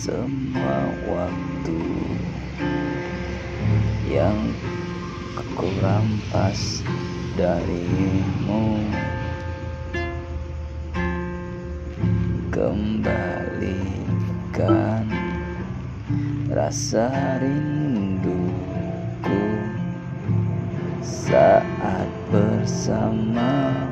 semua waktu yang aku rampas darimu. Kembalikan rasa rinduku saat bersamamu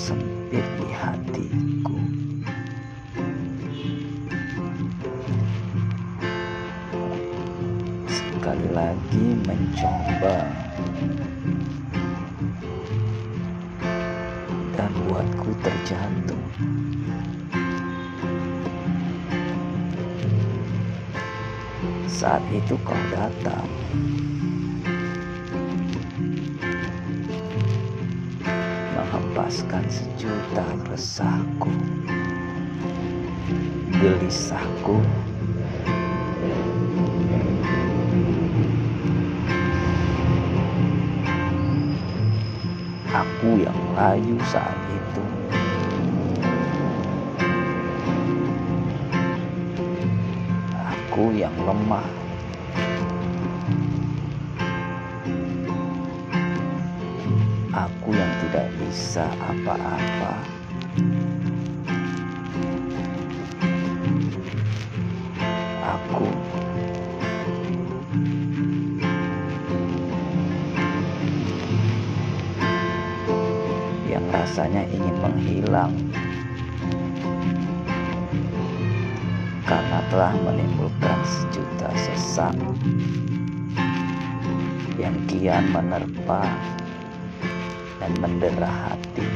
sempit di hatiku. Sekali lagi mencoba dan buatku terjatuh. Saat itu kau datang menghempaskan sejuta resahku, gelisahku, aku yang layu saat itu. Aku yang lemah. Aku yang tidak bisa apa-apa. Aku. Yang rasanya ingin menghilang. Karena telah menimbulkan sejuta sesak yang kian menerpa dan mendera hati.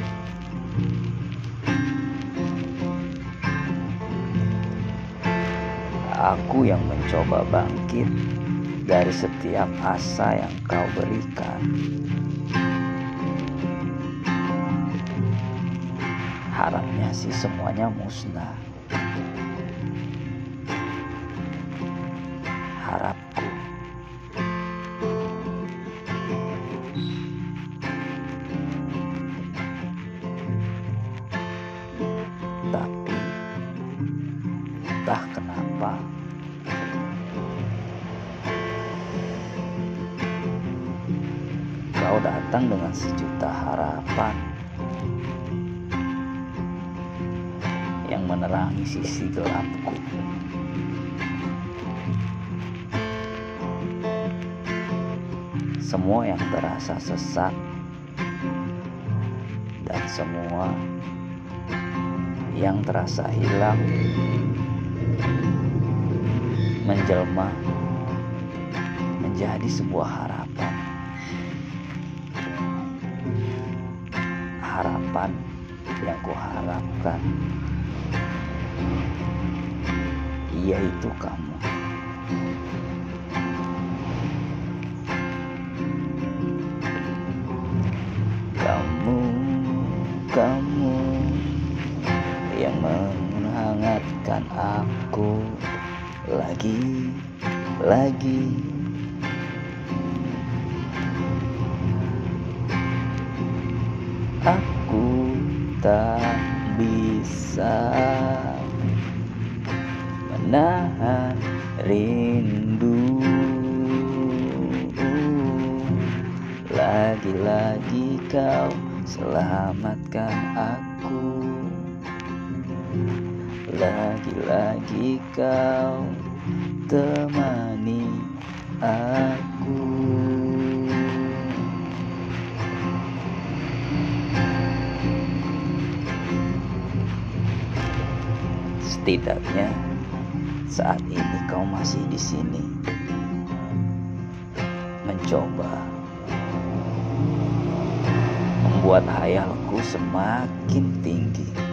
Aku yang mencoba bangkit dari setiap asa yang kau berikan. Harapnya sih semuanya musnah. harapku. Entah kenapa kau datang dengan sejuta harapan yang menerangi sisi gelapku. Semua yang terasa sesak dan semua yang terasa hilang menjelma menjadi sebuah harapan. Harapan yang kuharapkan yaitu kamu. Lagi, lagi. Aku tak bisa menahan rindu Lagi-lagi kau selamatkan aku Lagi-lagi kau temani aku. Setidaknya saat ini kau masih di sini. Mencoba membuat hayalku semakin tinggi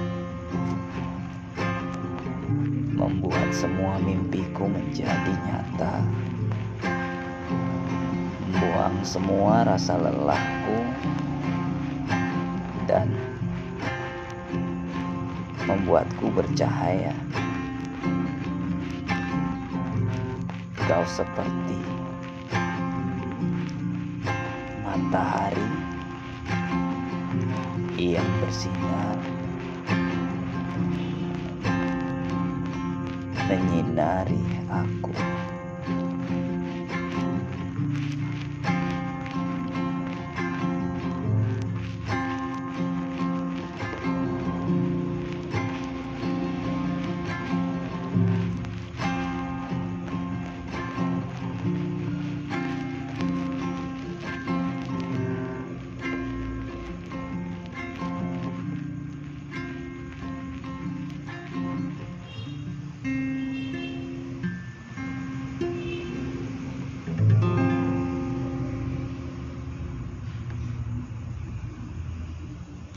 membuat semua mimpiku menjadi nyata. Membuang semua rasa lelahku dan membuatku bercahaya. Kau seperti matahari yang bersinar menyinari aku.